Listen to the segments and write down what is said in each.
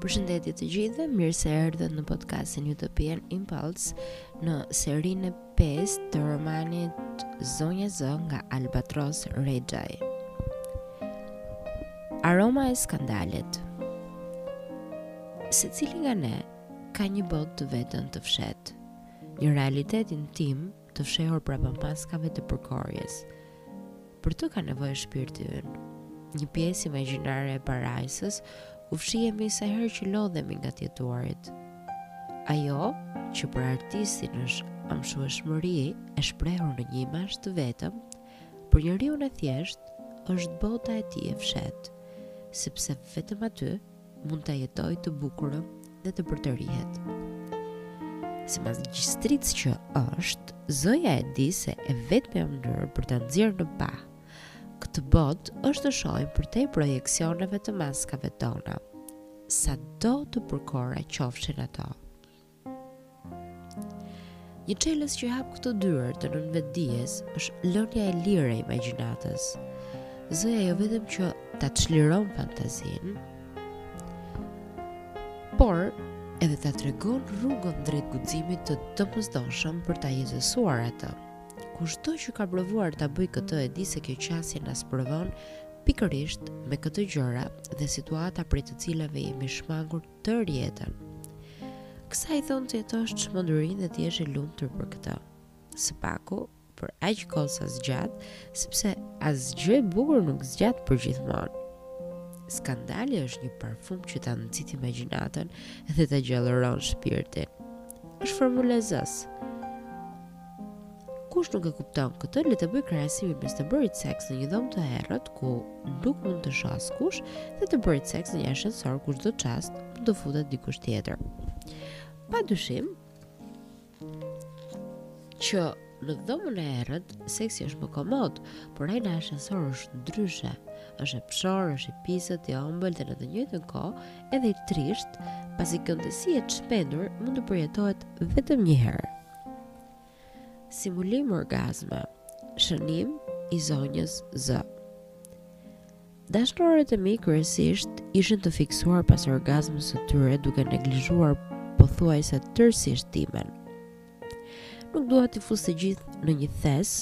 Përshëndetje të gjithëve, mirë se erdhët në podcastin Utopian Impulse në serinë e 5 të romanit Zonja Z nga Albatros Rexhaj. Aroma e skandalit. Secili nga ne ka një botë të vetën të fshehtë, një realitet intim të fshehur prapa maskave të përkorjes. Për të ka nevojë shpirti ynë. Një pjesë imagjinare e parajsës ku fshihemi sa herë që lodhemi nga të jetuarit. Ajo, që për artistin është amshueshmëri e shprehur në një imazh të vetëm, për njeriun e thjeshtë është bota e tij e fshehtë, sepse vetëm aty mund ta jetojë të bukurën dhe të përtërihet. Si magjistricë që është, Z-ja e di se e vetme mënyrë për ta nxjerrë në pah këtë botë është të shohim përtej projeksioneve të maskave tona, sado të përkora qofshin ato. Një çelës që hap këto dyer të nënvetëdijes është lënia e lirë e imagjinatës. Z-ja jo vetëm që ta çliron fantazinë, por edhe ta tregon rrugën drejt guximit të domosdoshëm për ta jetësuar atë. Kushdo që ka provuar ta bëjë këtë e di se kjo qasje na sprovon pikërisht me këto gjëra dhe situata prej të cilave jemi shmangur tërë jetën. Kësaj i thonë të jetosh çmendurinë dhe të jesh i lumtur për këtë. Së paku, për aq kohë sa zgjat, sepse asgjë e bukur nuk zgjat përgjithmonë. Skandali është një parfum që ta nxit imagjinatën dhe ta gjallëron shpirtin. Është formulë e Z-së. Kush nuk e kupton këtë, le të bëjë krahasimin mes të bërit seks në një dhomë të errët ku nuk mund të shohë askush dhe të bërit seks në një ashensor ku çdo çast mund të futet dikush tjetër. Pa dyshim që në dhomën e errët seksi është më komod, por ai në ashensor është ndryshe. Është epshor, është i pisët, i ëmbël dhe në të njëjtën kohë edhe i trisht, pasi kjo ndjesi e çmendur mund të përjetohet vetëm një herë. Simulim orgazme, shënim i zonjës Z. Dashnorët e mi kryesisht ishin të fiksuar pas orgazmës së tyre duke neglizhuar pothuajse tërësisht timen. Nuk dua t'i fus të gjithë në një thes,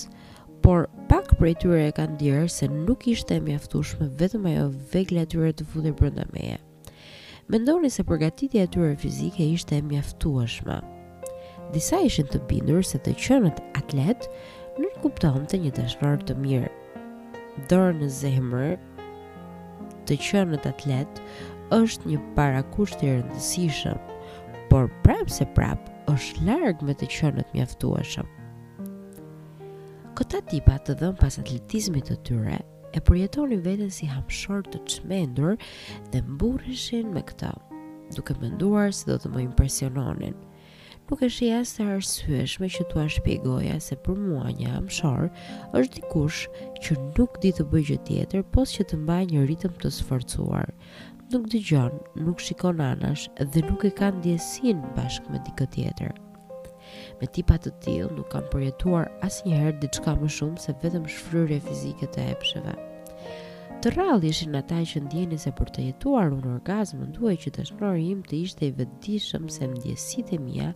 por pak prej tyre e kanë ndier se nuk ishte e mjaftueshme vetëm ajo vegla e tyre të futej brenda meje. Mendonin se përgatitja e tyre fizike ishte e mjaftueshme. Disa ishin të bindur se të qenët atletë nënkuptonte një dashnor të mirë. Dorë në zemër, të qenët atletë është një parakusht i rëndësishëm, por prapë se prapë është larg me të qenët mjaftueshëm. Këta tipa të dhënë pas atletizmit të tyre, e përjetonin veten si hamshorë të çmendur dhe mburreshin me këtë, duke menduar se do të më impresiononin. Nuk e shihja as të arsyeshme që t'ua shpjegoja se për mua një hamshor është dikush që nuk di të bëjë gjë tjetër pos që të mbajë një ritëm të sforcuar. Nuk dëgjon, nuk shikon anash dhe nuk e ka ndjesinë bashkë me dikë tjetër. Me tipa të tillë nuk kam përjetuar asnjëherë diçka më shumë se vetëm shfryrje fizike të epsheve. Të rrallë ishin ata që ndjenin se për të jetuar unë orgazmën duhej që dashnori im të ishte i vetëdijshëm se ndjesitë e mia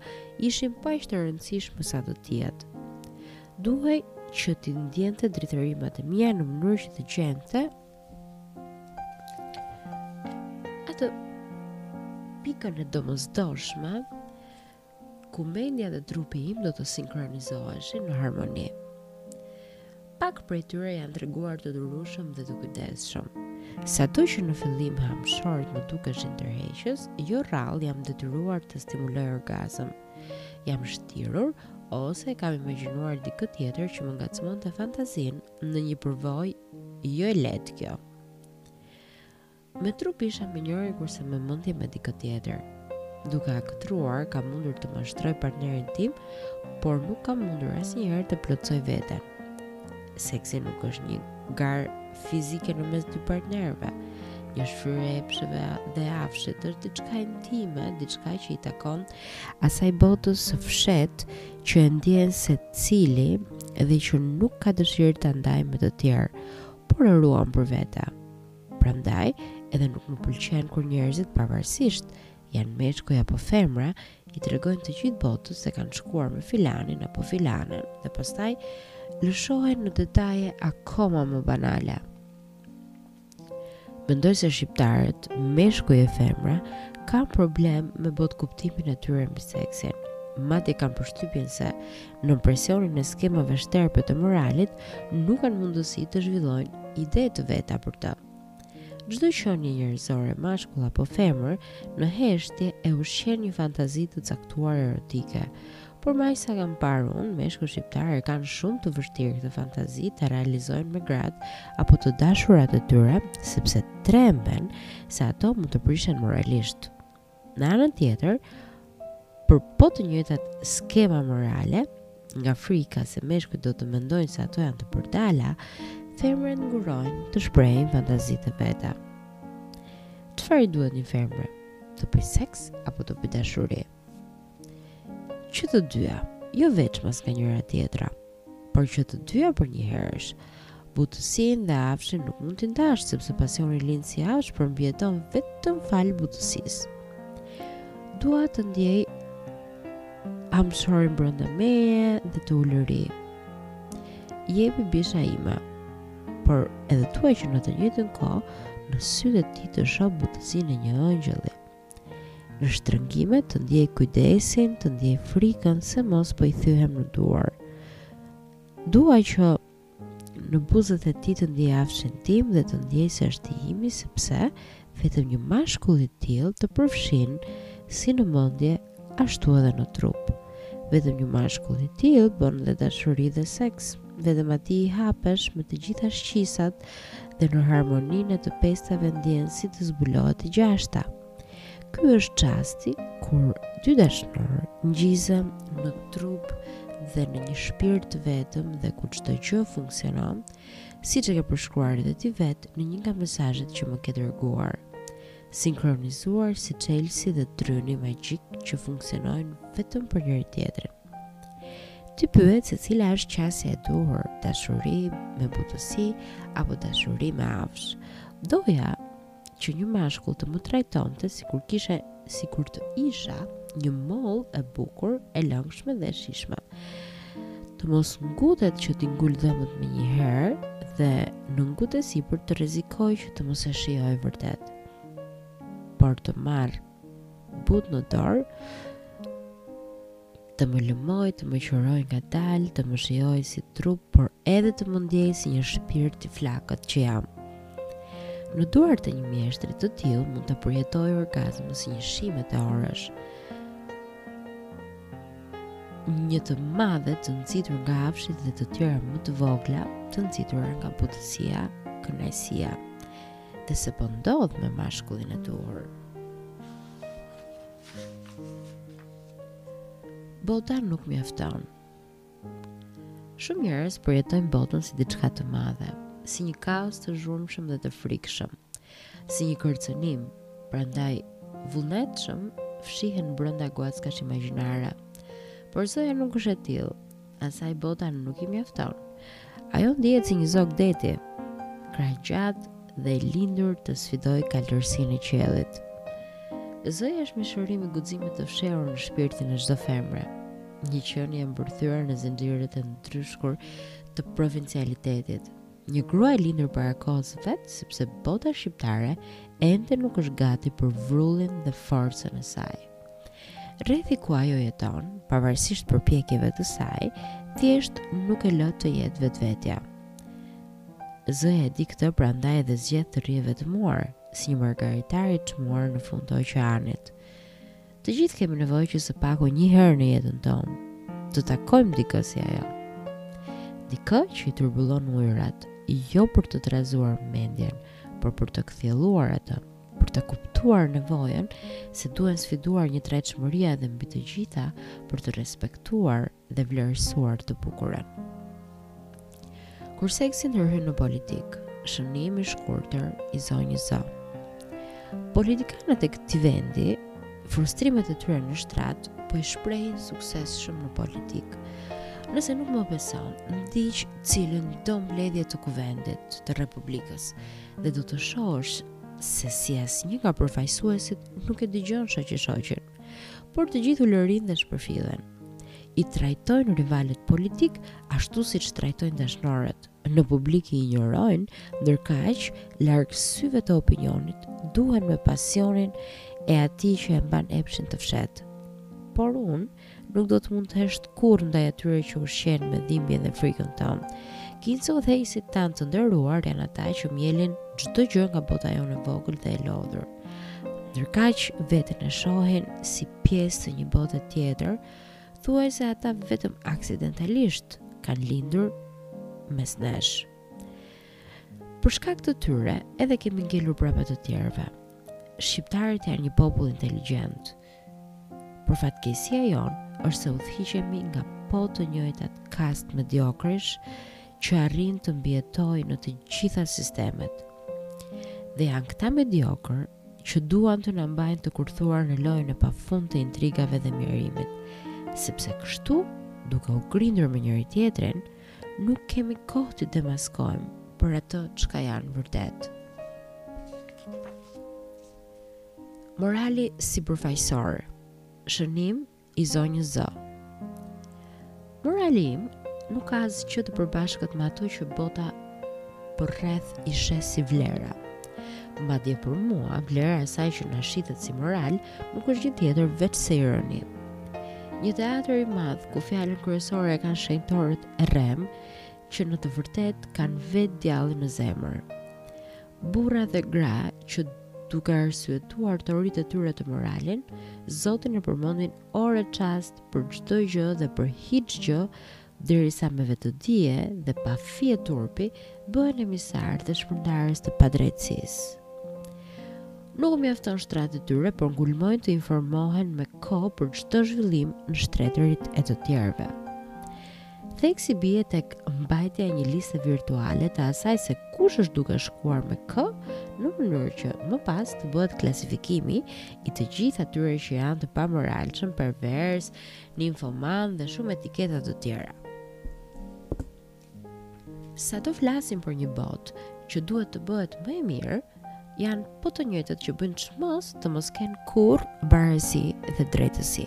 ishin po aq të rëndësishme sa të tijat. Duhej që t'i ndjente drithërimat e mia në mënyrë që të gjente atë pikën e domosdoshme ku mendja dhe trupi im do të sinkronizoheshin në harmoni. Pak prej tyre janë treguar të durueshëm dhe të kujdesshëm. Sado që në fillim hamshorët më dukeshin tërheqës, jo rrallë jam detyruar të stimuloj orgazëm. Jam shtirur ose kam imagjinuar dikë tjetër që më ngacmonte fantazinë. Një përvojë jo e lehtë kjo. Me trup isha me njërin kurse me mendje me dikë tjetër. Duke aktruar, kam mundur të mashtroj partnerin tim, por nuk kam mundur asnjëherë të plotësoj veten. Seksi nuk është një garë fizike në mes dy partnerëve. Një shfryrje e epsheve dhe afshit. Është diçka intime, diçka që i takon asaj botës së fshehtë që e ndjen secili dhe që nuk ka dëshirë ta ndajë me të tjerë, por e ruan për vete. Prandaj, edhe nuk më pëlqen kur njerëzit pavarësisht janë meshkuj apo femra, i tregojnë të gjithë botës se kanë shkuar me filanin apo filanen dhe pastaj lëshohen në detaje akoma më banale. Mendoj se shqiptarët, meshkuj e femra, kanë problem me botëkuptimin e tyre mbi seksin. Madje kam përshtypjen se nën presionin e skemave shterpe të moralit, nuk kanë mundësi të zhvillojnë ide të veta për të. Çdo qenie njerëzore, mashkull apo femër, në heshtje e ushqen një fantazi të caktuar erotike. Por me aq sa kam parë unë, meshkujt shqiptarë e kanë shumë të vështirë këtë fantazi ta realizojnë me gratë apo të dashurat e tyre, sepse tremben se ato mund të prishen moralisht. Në anën tjetër, për po të njëjtat skema morale, nga frika se meshkujt do të mendojnë se ato janë të përdala, femrat ngurojnë të shprehin fantazitë e veta. Çfarë i duhet një femre? Të bëjë seks apo të bëjë dashuri? Që të dyja, jo veçmas nga njëra tjetra, por që të dyja përnjëherësh. Butësinë dhe afshin nuk mund t'i ndash, sepse pasioni lind si afsh, por mbijeton vetëm falë butësisë. Dua të ndjej hamshorin brenda meje dhe të ulërij. Jepi bisha ime, por edhe dua që në të njëjtën kohë në sytë e tij të shoh butësinë e një engjëlli. Në shtrëngime të ndjej kujdesin, të ndjej frikën se mos po i thyhem në duar. Dua që në buzët e tij të ndjej afshin tim dhe të ndjej se është i imi sepse vetëm një mashkull i tillë të përfshin si në mendje ashtu edhe në trup. Vetëm një mashkull i tillë bën dhe dashuri dhe seks. Vetëm atij i hapesh me të gjitha shqisat dhe në harmoninë e të pestave ndjen si të zbulohet e gjashta. Ky është çasti kur dy dashnorë ngjizen në trup dhe në një shpirt të vetëm dhe ku çdo gjë funksionon, siç e ke përshkruar edhe ti vetë në një nga mesazhet që më ke dërguar. Sinkronizuar si çelësi dhe dryni magjik që funksionojnë vetëm për njëri-tjetrin. Ti pyet se cila është qasja e duhur, dashuri me butësi apo dashuri me afsh. Doja që një mashkull të më trajtonte sikur kishe sikur të isha një mollë e bukur, e lëngshme dhe e shijshme. Të mos ngutet që t'i ngulë dhëmbët menjëherë dhe në ngut e sipër të rrezikojë që të mos e shijojë vërtet. Por ta marrë butë në dorë, të më lëmojë, të më qërojë ngadalë, të më shijojë si trup, por edhe të më ndjejë si një shpirt i flaktë që jam. Në duart e një mjeshtri të tillë mund ta përjetoj orgazmën si një shi meteorësh. Një të madhe të nxitur nga afshi dhe të tjera më të vogla, të nxitura nga butësia, kënaqësia. dhe se po ndodh me mashkullin e duhur. Bota nuk mjafton. Shumë njerëz përjetojnë botën si diçka të madhe, si një kaos të zhurmshëm dhe të frikshëm, si një kërcënim, prandaj vullnetshëm fshihen brenda guackash imagjinare. Por Zoja nuk është e tillë. Asaj bota nuk i mjafton. Ajo ndihet si një zog deti, krahëgjatë dhe e lindur të sfidojë kaltërsinë e qiellit. Zoja është mishërim i guximit të fshehur në shpirtin e çdo femre. Një qenie e mbërthyer në zinxhirët e ndryshkur të provincialitetit. Një grua e lindur para kohës së vet, sepse bota shqiptare ende nuk është gati për vrullin dhe forcën e saj. Rrethi ku ajo jeton, pavarësisht përpjekjeve të saj, thjesht nuk e lë të jetë vetvetja. Zoja e di këtë prandaj edhe zgjedh të rrijë e vetmuar, si një margaritar i çmuar në fund të oqeanit. Të gjithë kemi nevojë që së paku një herë në jetën tonë të takojmë dikë si ajo. Dikë që i turbullon ujërat, jo për ta trazuar mendjen, por për ta kthjelluar atë. për të kuptuar nevojën se duhen sfiduar njëtrajtshmëria dhe mbi të gjitha për të respektuar dhe vlerësuar të bukurën. Kur seksi ndërhyn në politikë, shënim i shkurtër i zonjës Z. Politikanët e këtij vendi, frustrimet e tyre në shtrat po i shprehin suksesshëm në politikë. Nëse nuk më beson, ndiq cilëndo mbledhje të kuvendit të Republikës dhe do të shohësh se si asnjë nga përfaqësuesit nuk e dëgjon shoqi-shoqin, por të gjithë ulërijnë dhe shpërfillen. I trajtojnë rivalët politikë ashtu siç trajtojnë dashnorët, në publik i injorojnë, ndërkaq larg syve të opinionit duhen me pasionin e atij që e mban epshin të fshehtë. Por unë nuk do të mund të hesht kurrë ndaj atyre që ushqehen me dhimbjen dhe frikën tonë. Kinse udhëheqësit tanë të nderuar janë ata që mjelin çdo gjë nga bota jonë e vogël dhe e lodhur. Ndërkaq veten e shohin si pjesë të një bote tjetër, thuajse ata vetëm aksidentalisht kanë lindur mes nesh. Për shkak të tyre, edhe kemi ngelur prapa të tjerëve. Shqiptarët janë një popull inteligjent, Por fatkeqësia jonë është se udhëhiqemi nga po e njëjta kastë mediokrish që arrijnë të mbijetojnë në të gjitha sistemet. Dhe janë këta mediokër që duan të na mbajnë të kurthuar në lojën e pafund të intrigave dhe mjerimit, sepse kështu, duke u grindur me njëri-tjetrin, nuk kemi kohë t'i demaskojmë për atë çka janë vërtet. Morali sipërfaqësor, shënim i zonjës Zë. Morali im nuk ka asgjë të përbashkët me ato që bota përreth i sheh si vlera. Madje për mua, vlera e saj që na shitet si moral nuk është gjë tjetër veç se ironi. Një teatër i madh ku fjalën kryesore e kanë shenjtorët e rremë, që në të vërtetë kanë vetë djallin në zemër. Burra dhe gra që duke arsyetuar teoritë e tyre për moralin, Zotin e përmendin orë e çast për çdo gjë dhe për hiç gjë, derisa me vetëdije dhe pa fije turpi bëhen emisarë dhe shpërndarës të padrejtësisë. Nuk u mjafton shtrati i tyre, por ngulmojnë të informohen me kohë për çdo zhvillim në shtretërit e të tjerëve. Theksi bie tek mbajtja e një liste virtuale të asaj se kush është duke shkuar me kë, në mënyrë që më pas të bëhet klasifikimi i të gjithë atyre që janë të pamoralshëm, perversë, nimfomanë dhe shumë etiketa të tjera. Sado flasim për një botë që duhet të bëhet më e mirë, Janë po të njëjtët që bëjnë çmos të mos ketë kurrë barazi dhe drejtësi.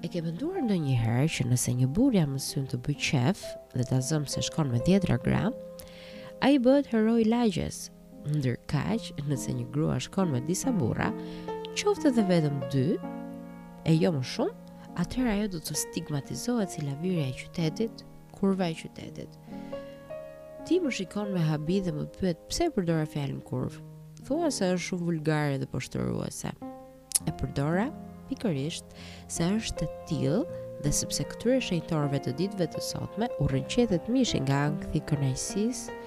E ke menduar ndonjëherë që nëse një burrë ia mësyn të bëjë qejf dhe ta zëmë se shkon me 10 gra, ai bëhet heroi i lagjes. Ndërkaq, nëse një grua shkon me disa burra, qoftë edhe vetëm 2 e jo më shumë, atëherë ajo do të stigmatizohet si lavirja e qytetit, kurva e qytetit. Ti më shikon me habi dhe më pyet pse e përdora fjalën kurvë. Thua se është shumë vulgare dhe poshtëruese. E përdora pikërisht se është e tillë dhe sepse këtyre shenjtorëve të ditëve të sotme u rrënqethet mishi nga ankthi i kënaqësisë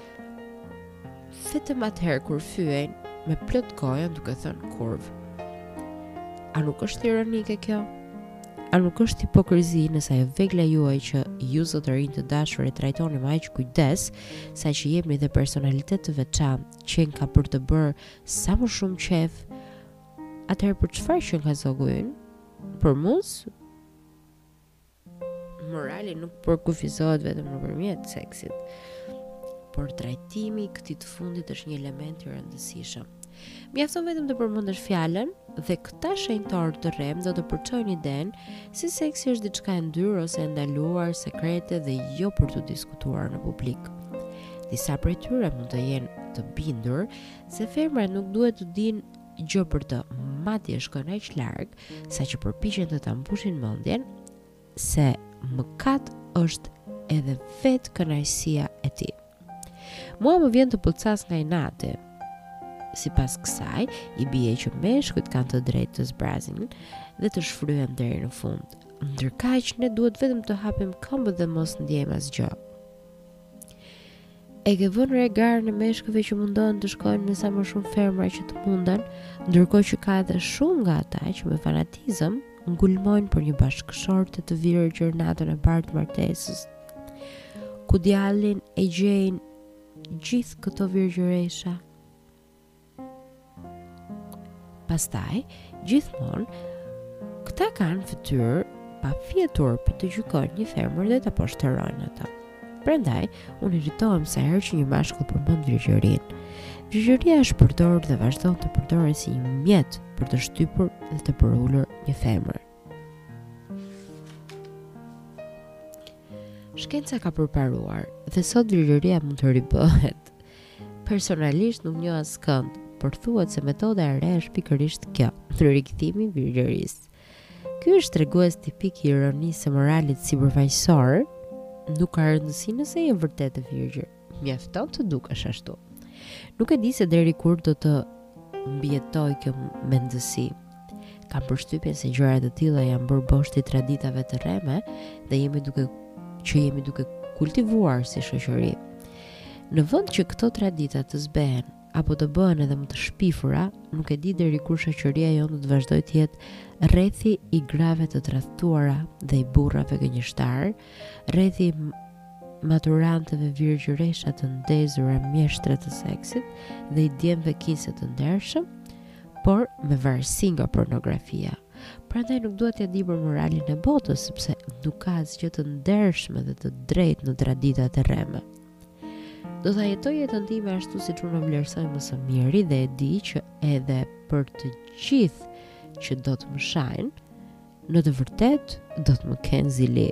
Vetëm atëherë kur fyejn me plot gojën duke thënë kurvë. A nuk është ironike kjo? A nuk është hipokrizi nëse vegla juaj që ju zotërinj të dashur e trajtoni me aq kujdes, saqë i jepni dhe personalitet të veçantë, qenka për të bërë sa më shumë qejf, atëherë për çfarë qenka zogu ynë? Për muze? Morali nuk përkufizohet vetëm nëpërmjet seksit, por trajtimi i këtij të fundit është një element i rëndësishëm. Mjafton vetëm të përmendësh fjalën dhe këta shenjtorë të rremë do të përçojnë idenë se seksi është diçka e ndyrë ose e ndaluar, sekrete dhe jo për t'u diskutuar në publik. Disa prej tyre mund të jenë të bindur se femrat nuk duhet të dinë gjë për të, madje shkojnë aq larg sa që përpiqen të ta mbushin mendjen se mëkat është edhe vetë kënaqësia e tij. Mua më vjen të pëlcas nga inati. Sipas kësaj, i bie që meshkujt kanë të drejtë të zbrazin dhe të shfryhen deri në fund. Ndërkaq ne duhet vetëm të hapim këmbët dhe mos ndjejmë asgjë. E ke vënë re garën e meshkujve që mundohen të shkojnë me sa më shumë femra që të munden, ndërkohë që ka edhe shumë nga ata që me fanatizëm ngulmojnë për një bashkëshorte të virgjër natën e parë të martesës. Ku djallin e gjejnë gjithë këto virgjëresha? Pastaj, gjithmonë, këta kanë fytyrë pa fjetur për të gjykojnë një femër dhe ta poshtërojnë atë. Prandaj, unë irritohem sa herë që një mashkull përmend virgjërinë. Virgjëria është përdorur dhe vazhdon të përdoret si një mjet për të shtypur dhe të përulur një femër. Shkenca ka përparuar dhe sot virgjëria mund të ribëhet. Personalisht nuk njoh askënd, por thuhet se metoda e re është pikërisht kjo, rikthimi i virgjërisë. Ky është tregues tipik i ironisë së moralit sipërfaqësor, nuk ka rëndësi nëse je vërtet e virgjër. Mjafton të dukesh ashtu. Nuk e di se deri kur do të mbijetojë kjo mendësi. Kam përshtypjen se gjëra të tilla janë bërë boshti i traditave të rreme dhe jemi duke që jemi duke kultivuar si shoqëri. Në vend që këto tradita të zbehen apo të bëhen edhe më të shpifura, nuk e di deri kur shoqëria jonë do të vazhdojë të jetë rrethi i grave të tradhtuara dhe i burrave gënjeshtarë, Rrethi i maturanteve virgjëresha të ndezura mjeshtre të seksit dhe i djemve kinse të ndershëm, por me varësi nga pornografia. Prandaj nuk dua t'ia di për moralin e botës, sepse nuk ka asgjë të ndershme dhe të drejtë në traditat e rreme. Do ta jetoj jetën time ashtu siç unë vlerësoj më së miri dhe e di që edhe për të gjithë që do të më shajnë, Në të vërtetë, do të më kenë zili.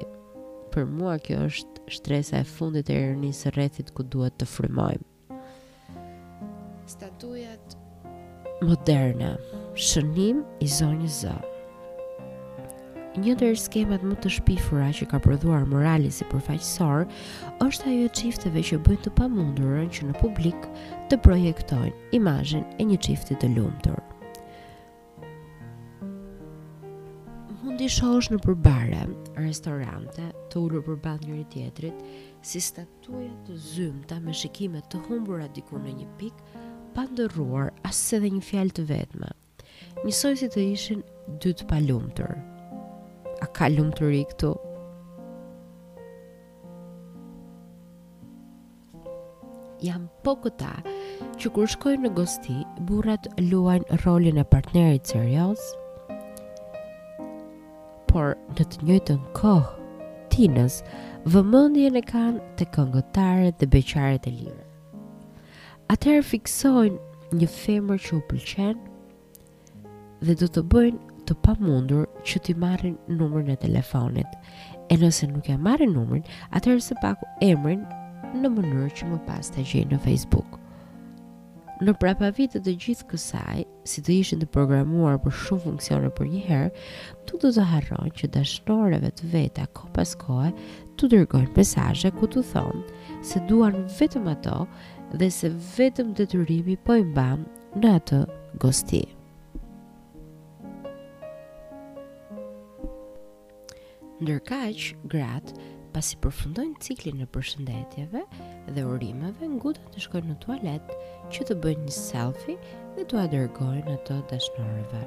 Për mua kjo është shtresa e fundit e ironisë së rrethit ku duhet të frymojmë. Statujat moderne, shënim i zonjës zë. Një ndër skemat më të shpifura që ka prodhuar morali sipërfaqësor është ajo e çifteve që bëjnë të pamundurën që në publik të projektojnë imazhin e një çifti të lumtur. Mund t'i shohësh nëpër bare, restorante, të ulur përballë njëri-tjetrit, si statuja të zymta me shikime të humbura diku në një pikë, pa ndërruar as edhe një fjalë të vetme. Njësoj si të ishin dy të palumtur. A ka lumturi këtu? Janë po këta që kur shkojnë në gosti, burrat luajnë rolin e partnerit serioz, por në të njëjtën kohë tinës vëmendjen e kanë te këngëtaret dhe beqaret e lira. Atëherë fiksojnë një femër që u pëlqen dhe do të bëjnë të pamundurën që t'i marrin numrin e telefonit. E nëse nuk ia marrin numrin, atëherë së paku emrin në mënyrë që më pas ta gjejnë në Facebook. Në prapavit të gjithë kësaj, si të ishin të programuar për shumë funksione përnjëherë, nuk do të harrojnë që dashnoreve të veta kohë pas kohe t'u dërgojnë mesazhe ku t'u thonë se duan vetëm ato dhe se vetëm detyrimi po i mban në atë gosti. Ndërkaq, gratë, pasi përfundojnë ciklin e përshëndetjeve dhe urimeve, nguten të shkojnë në tualet që të bëjnë një selfie dhe t'ua dërgojnë atë dashnorëve.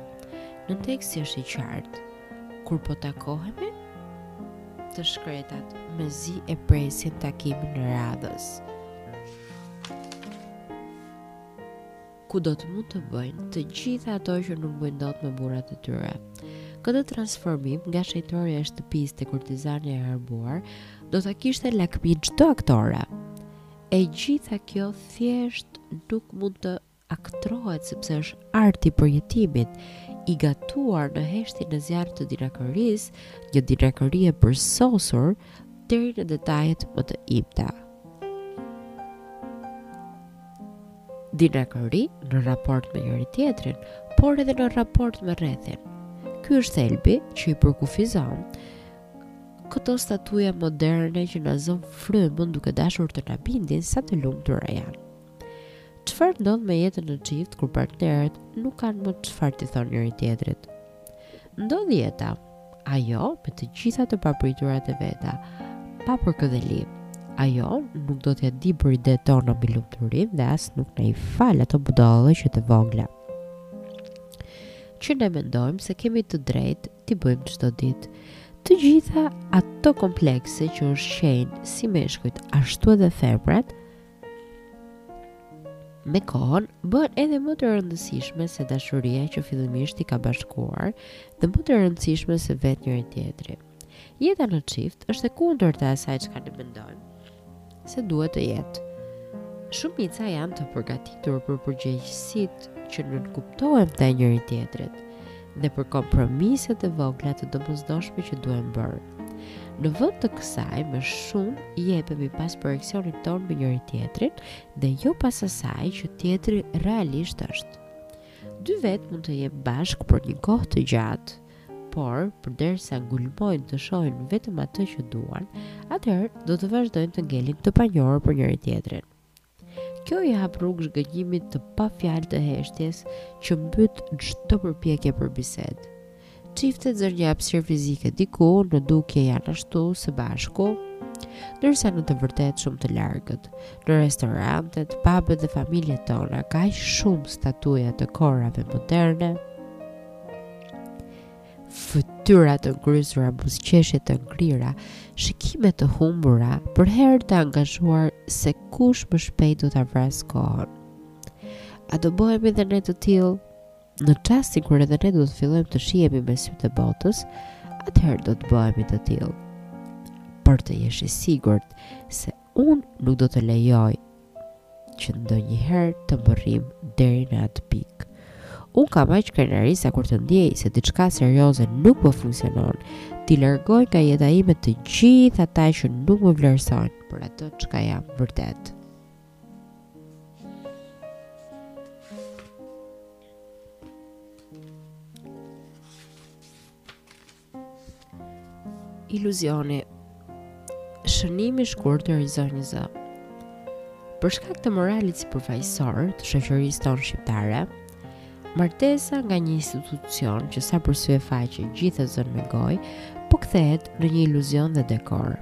Nënteksti është i qartë, kur po takohemi, të shkretat mezi e presin takimin e radhës. ku do të mund të bëjnë të gjitha ato që nuk bëjnë dot me burrat e tyre. Këtë transformim nga shenjtorja e shtëpisë te kurtizanja e harbuar do ta kishte lakmi çdo aktore. E gjitha kjo thjesht nuk mund të aktrohet sepse është art i përjetimit i gatuar në heshtje në zjarr të dinakërisë, një dinakëri e përsosur deri në detajet më të imta. dinakëri në raport me njëri-tjetrin, por edhe në raport me rrethin. Ky është thelbi që i përkufizon këto statuja moderne që na zënë frymën duke dashur të na bindin sa të lumtura janë. Çfarë ndodh me jetën në çift kur partnerët nuk kanë më çfarë t'i thonë njëri-tjetrit? Ndodh jeta, Ajo me të gjitha të papriturat e veta, pa përkëdhelim. Ajo nuk do t'ia dijë për idetë tona mbi lumturinë dhe as nuk na i fal ato budallallëqet e vogla që ne mendojmë se kemi të drejtë t'i bëjmë çdo ditë. Të gjitha ato komplekse që ushqejnë si meshkujt ashtu edhe femrat Me kohën, bëhen edhe më të rëndësishme se dashuria që fillimisht i ka bashkuar dhe më të rëndësishme se vetë njëri tjetri. Jeta në çift është e kundërt e asaj çka ne mendojmë se duhet të jetë. Shumica janë të përgatitur për përgjegjësitë që nënkuptohen te njëri tjetrit dhe për kompromiset e vogla të domosdoshme që duhen bërë. Në vend të kësaj, më shumë jepemi pas projeksionit tonë me njëri tjetrin dhe jo pas asaj që tjetri realisht është. Dy vetë mund të jenë bashkë për një kohë të gjatë, por përderisa ngulmojnë të shohin vetëm atë që duan, atëherë do të vazhdojnë të ngelin të panjohur për njëri tjetrin. Kjo i hap rrugë zhgënjimit të pa fjalë të heshtjes që mbyt çdo përpjekje për bisedë. Çiftet zënë një hapësirë fizike diku në dukje janë ashtu së bashku, ndërsa në të vërtetë shumë të largët. Në restorantet, pubet dhe familjet tona ka aq shumë statuja të korave moderne, fytyra të ngryzura, buzëqeshje të ngrira, shikime të humbura, përherë të angazhuar se kush më shpejt do ta vrasë kohën. A do bëhemi dhe ne të tillë? Në çastin kur edhe ne do të fillojmë të shihemi me sytë e botës, atëherë do të bëhemi të tillë. Por të jesh i sigurt se Unë nuk do të lejoj që ndonjëherë të mbërrijmë deri në atë pikë. Unë kam aq krenari sa kur të ndjej se diçka serioze nuk po funksionon, t'i largoj nga jeta ime të gjithë ata që nuk më vlerësojnë për atë çka jam vërtet. Iluzioni Shënim i shkurtër i zonjës Z. Për shkak të moralit sipërfaqësor të shoqërisë tonë shqiptare, martesa nga një institucion që sa për sy e faqe gjithë e zënë me gojë, po kthehet në një iluzion dhe dekor.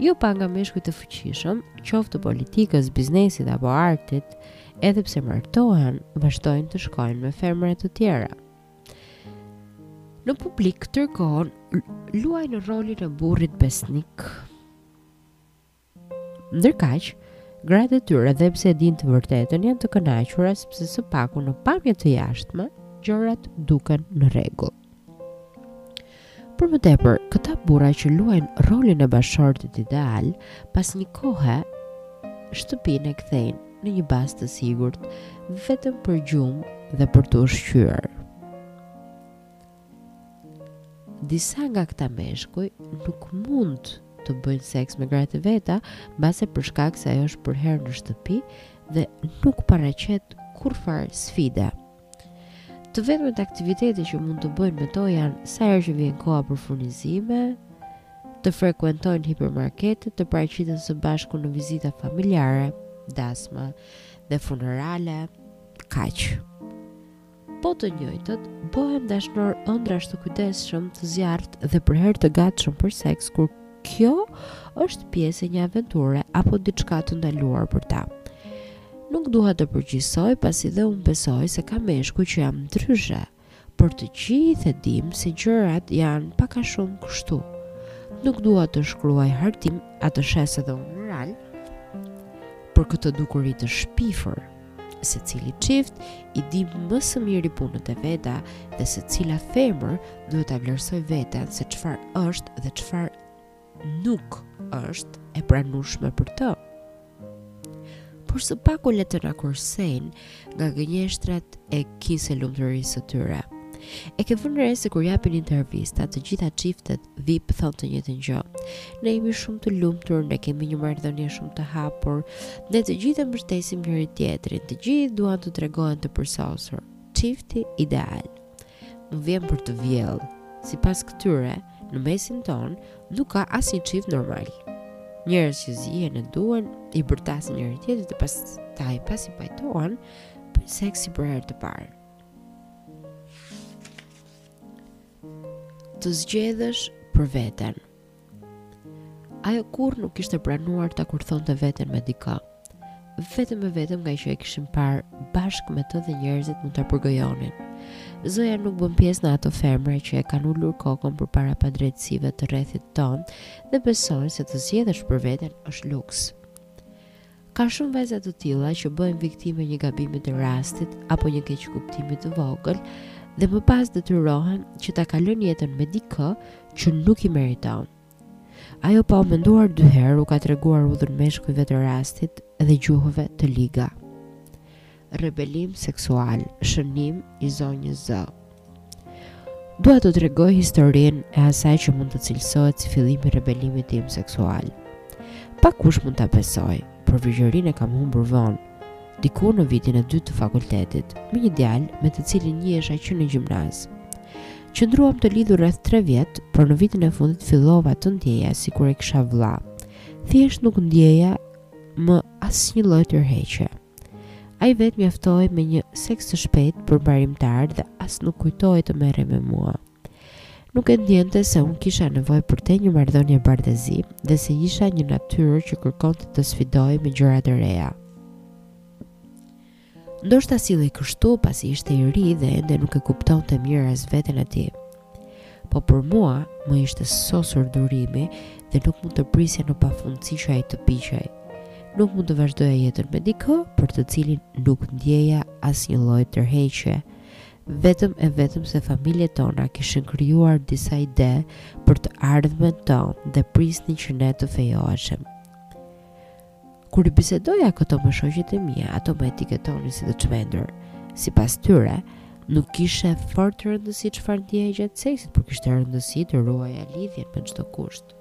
Jo pak nga meshkujt e fuqishëm, qoftë të politikës, biznesit apo artit, edhe pse martohen, vazhdojnë të shkojnë me femra të tjera. Në publik tërë kohën luajnë rolin e burrit besnik. Ndërkaq, gratë e tyre dhe pse e dinë të vërtetën janë të kënaqura sepse së paku në pamje të jashtme gjërat duken në rregull. Për më tepër, këta burra që luajnë rolin e bashkëshortit ideal, pas një kohe shtëpinë e kthejnë në një bazë të sigurt vetëm për gjumë dhe për t'u ushqyer. Disa nga këta meshkuj nuk mund të bëjnë seks me gratë e veta, mbase për shkak se ajo është përherë në shtëpi dhe nuk paraqet kurrfarë sfide. Të vetmet aktivitete që mund të bëjnë me to janë sa herë që vjen koha për furnizime, të frekuentojnë hipermarketet, të paraqiten së bashku në vizita familjare, dasma dhe funerale, kaq. Po të njëjtët bëhen dashnorë ëndrrash të kujdesshëm, të zjarrtë dhe përherë të gatshëm për seks kur kjo është pjesë e një aventure apo diçka të ndaluar për ta. Nuk dua të përgjithësoj pasi dhe unë besoj se ka meshkuj që janë ndryshe, por të gjithë e dimë se gjërat janë pak a shumë kështu. Nuk dua të shkruaj hartim a të shes edhe unë moral për këtë dukuri të shpifur. Secili çift i di më së miri punët e veta dhe secila femër duhet ta vlerësojë veten se çfarë është dhe çfarë nuk është e pranueshme për të. Por së paku le të na kursejnë nga gënjeshtrat e kinse lumturisë së tyre. E ke vënë re se kur japin intervista, të gjitha çiftet VIP thonë të njëjtën gjë. Ne jemi shumë të lumtur, ne kemi një marrëdhënie shumë të hapur, ne të gjithë e mbështesim njëri tjetrin, të gjithë duan të tregohen të përsosur. Çifti ideal. Më vjen për të vjellë. Sipas këtyre, në mesin tonë nuk ka asnjë çift normal. Njerëz që zihen e duan, i bërtasin njëri tjetrit dhe pastaj pasi pajtohen, bëjnë seks si për herë të parë. Të zgjedhësh për veten. Ajo kurrë nuk kishte pranuar ta kurthonte veten me dikë. Vetëm e vetëm ngaqë e kishin parë bashkë me të dhe njerëzit mund ta përgojonin. Zoja nuk bën pjesë në ato femra që e kanë ulur kokën përpara padrejtësive të rrethit tonë dhe besojnë se të zgjedhësh për veten është luks. Ka shumë vajza të tilla që bëhen viktimë e një gabimi të rastit apo një keqkuptimi të vogël dhe më pas detyrohen që ta kalojnë jetën me dikë që nuk i meriton. Ajo pa u menduar dy herë u ka treguar udhën meshkujve të rastit dhe gjuhëve të liga. Rebelim seksual, shënim i zonjës Z. Dua të tregoj historinë e asaj që mund të cilësohet si fillimi i rebelimit tim seksual. Pakkush mund ta besojë, por virgjërinë e kam humbur vonë, diku në vitin e dytë të fakultetit, me një djalë me të cilin njihesha që në gjimnaz. Qëndruam të lidhur rreth 3 vjet, por në vitin e fundit fillova të ndjeja sikur e kisha vëlla. Thjesht nuk ndjeja më asnjë lloj tërheqje. Ai vetë mjaftohej me një seks të shpejtë përmbarimtar dhe as nuk kujtohej të merrej me mua. Nuk e ndjente se unë kisha nevojë përtej një marrëdhënie bardhezi dhe se isha një natyrë që kërkonte të sfidohej me gjëra të reja. Ndoshta sillej kështu pasi ishte i ri dhe ende nuk e kuptonte mirë as veten e tij. Por mua më ishte sosur durimi dhe nuk mund të prisja në pafundësi që ai të piqej. Nuk mund të vazhdoja jetën me dikë për të cilin nuk ndjeja asnjë lloj tërheqje, vetëm e vetëm se familjet tona kishin krijuar disa ide për të ardhmen tonë dhe prisnin që ne të fejoheshim. Kur i bisedoja këto me shoqet e mia, ato më etiketonin si të çmendur. Sipas tyre, nuk kishte fort rëndësi çfarë ndjeja gjatë seksit, por kishte rëndësi të ruaja lidhjen me çdo kusht.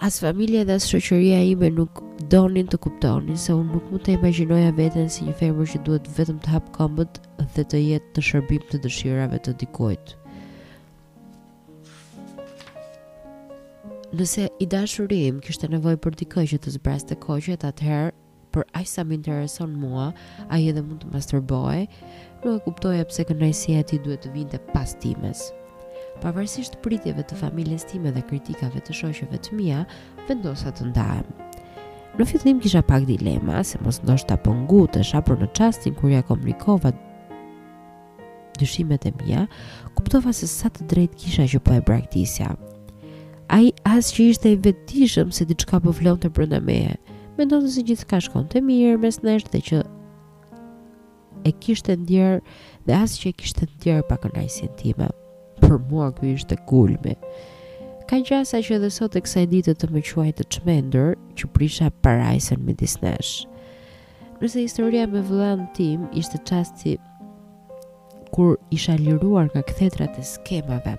As familja dhe as shoqëria ime nuk donin të kuptonin se unë nuk mund ta imagjinoja veten si një femër që duhet vetëm të hapë këmbët dhe të jetë në shërbim të dëshirave të dikujt. Nëse i dashuri im kishte nevojë për dikë që të zbraste koqet, atëherë për aq sa më intereson mua, ai edhe mund të masturbohej, nuk e kuptoja pse kënaqësia e tij duhet të vinte pas times. Pavarësisht pritjeve të familjes time dhe kritikave të shoqeve të mia, vendosa të ndahem. Në fillim kisha pak dilema se mos ndoshta po ngutesha, por në çastin kur ia komunikova dyshimet e mia, kuptova se sa të drejtë kisha që po e braktisja. Ai as që ishte i vetëdijshëm se diçka po vlonte brenda meje. Mendonte se gjithçka shkonte mirë mes nesh dhe që e kishte ndjerë dhe as që e kishte ndjerë pakënaqësinë time. Për mua ky ishte kulmi. Ka gjasa që edhe sot e kësaj dite të më quajë të çmendur, që prisha parajsën midis nesh. Nëse historia me vëllanë tim ishte çasti kur isha liruar nga kthetrat e skemave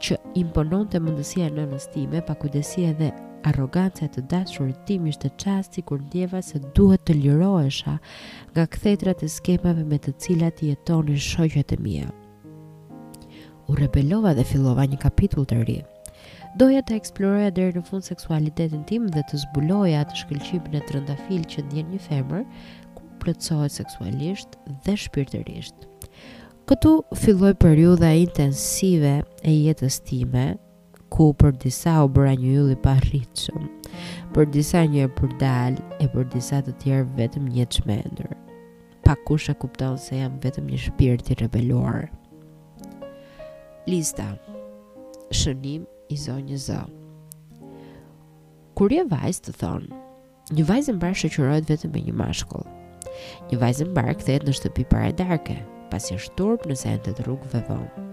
që impononte mendësia e nënës time, pakujdesia dhe arroganca e të dashurit tim ishte çasti kur ndjeva se duhet të lirohesha nga kthetrat e skemave me të cilat jetonin shoqet e mia. U rebelova dhe fillova një kapitull të ri. Doja të eksploroja deri në fund seksualitetin tim dhe të zbuloja atë shkëlqimin e trëndafiltë që ndjen një femër kur plotësohet seksualisht dhe shpirtërisht. Këtu filloi periudha intensive e jetës time, ku për disa u bëra një yll i paarritshëm, për disa një e përdalë e për disa të tjerë vetëm një e çmendur. Pakkush e kupton se jam vetëm një shpirt i rebeluar. Lista Shënim i zonjës Z Kur je vajzë të thonë Një vajzë e mbarë shoqërohet vetëm me një mashkull. Një vajzë e mbarë kthehet në shtëpi para darke, pasi është turp nëse endet rrugëve vonë.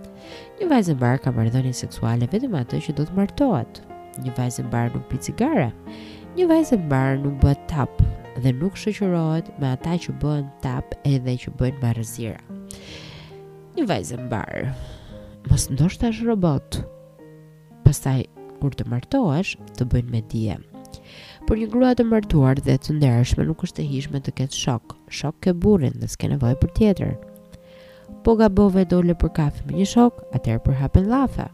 Një vajzë e mbarë ka marrëdhënie seksuale vetëm atë që do të martohet. Një vajzë e mbarë nuk pi cigare. Një vajzë e mbarë nuk bëhet tapë dhe nuk shoqërohet me ata që bëhen tapë edhe që bëjnë marrëzira. Një vajzë e mbarë. Mos ndoshta është robot. Pastaj kur të martohesh, të bëjnë me dije. Për një grua të martuar dhe të ndershme nuk është e hijshme të ketë shok. Shok ke burrin dhe s'ke nevojë për tjetër. Po gabove dole për kafe me një shok, atëherë përhapen llafe.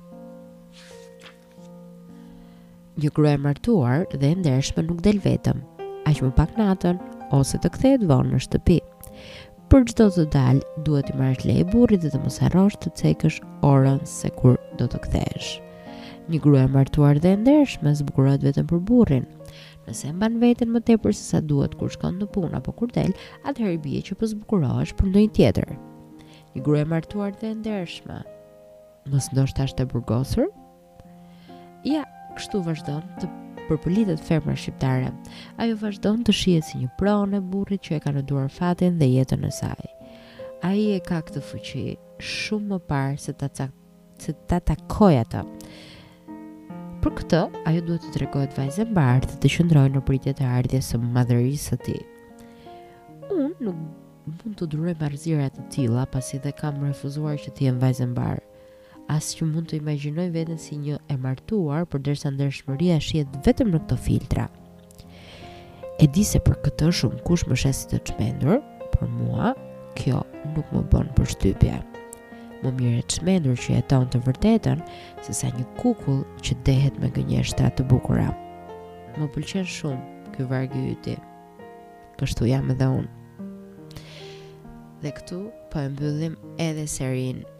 Një grua e martuar dhe e ndershme nuk del vetëm, aq më pak natën ose të kthehet vonë në shtëpi. Për çdo të dalë, duhet të marrësh leje burri dhe të mos harrosh të cekësh orën se kur do të kthehesh. Një grua e martuar dhe e ndershme zbukurohet vetëm për burrin. Nëse e mban veten më tepër se sa duhet kur shkon në punë apo kur del, atëherë bie që po zbukurohesh për ndonjë tjetër. Një grua e martuar dhe e ndershme. Mos ndoshta është e burgosur, Ja, kështu vazhdon të përpëlitet femra shqiptare. Ajo vazhdon të shihet si një pronë e burrit që e ka në duar fatin dhe jetën e saj. Ai e ka këtë fuqi shumë më parë se ta cak, se ta takojë atë. Për këtë, ajo duhet të tregohet vajzë e mbarë dhe të qëndrojë në pritje të ardhjes së madhërisë së tij. Unë nuk mund të duroj marrëzira të tilla, pasi dhe kam refuzuar që të jem vajzë e mbarë. As që mund të imagjinoj veten si një e martuar, përderisa ndershmëria shihet vetëm në këto filtra. E di se për këtë shumëkush më sheh si të çmendur, por mua kjo nuk më bën përshtypje. Më mirë e çmendur që jeton të vërtetën sesa një kukull që dehet me gënjeshtra të bukura. Më pëlqen shumë ky varg i yti. Kështu jam edhe unë. Dhe këtu po e mbyllim edhe serinë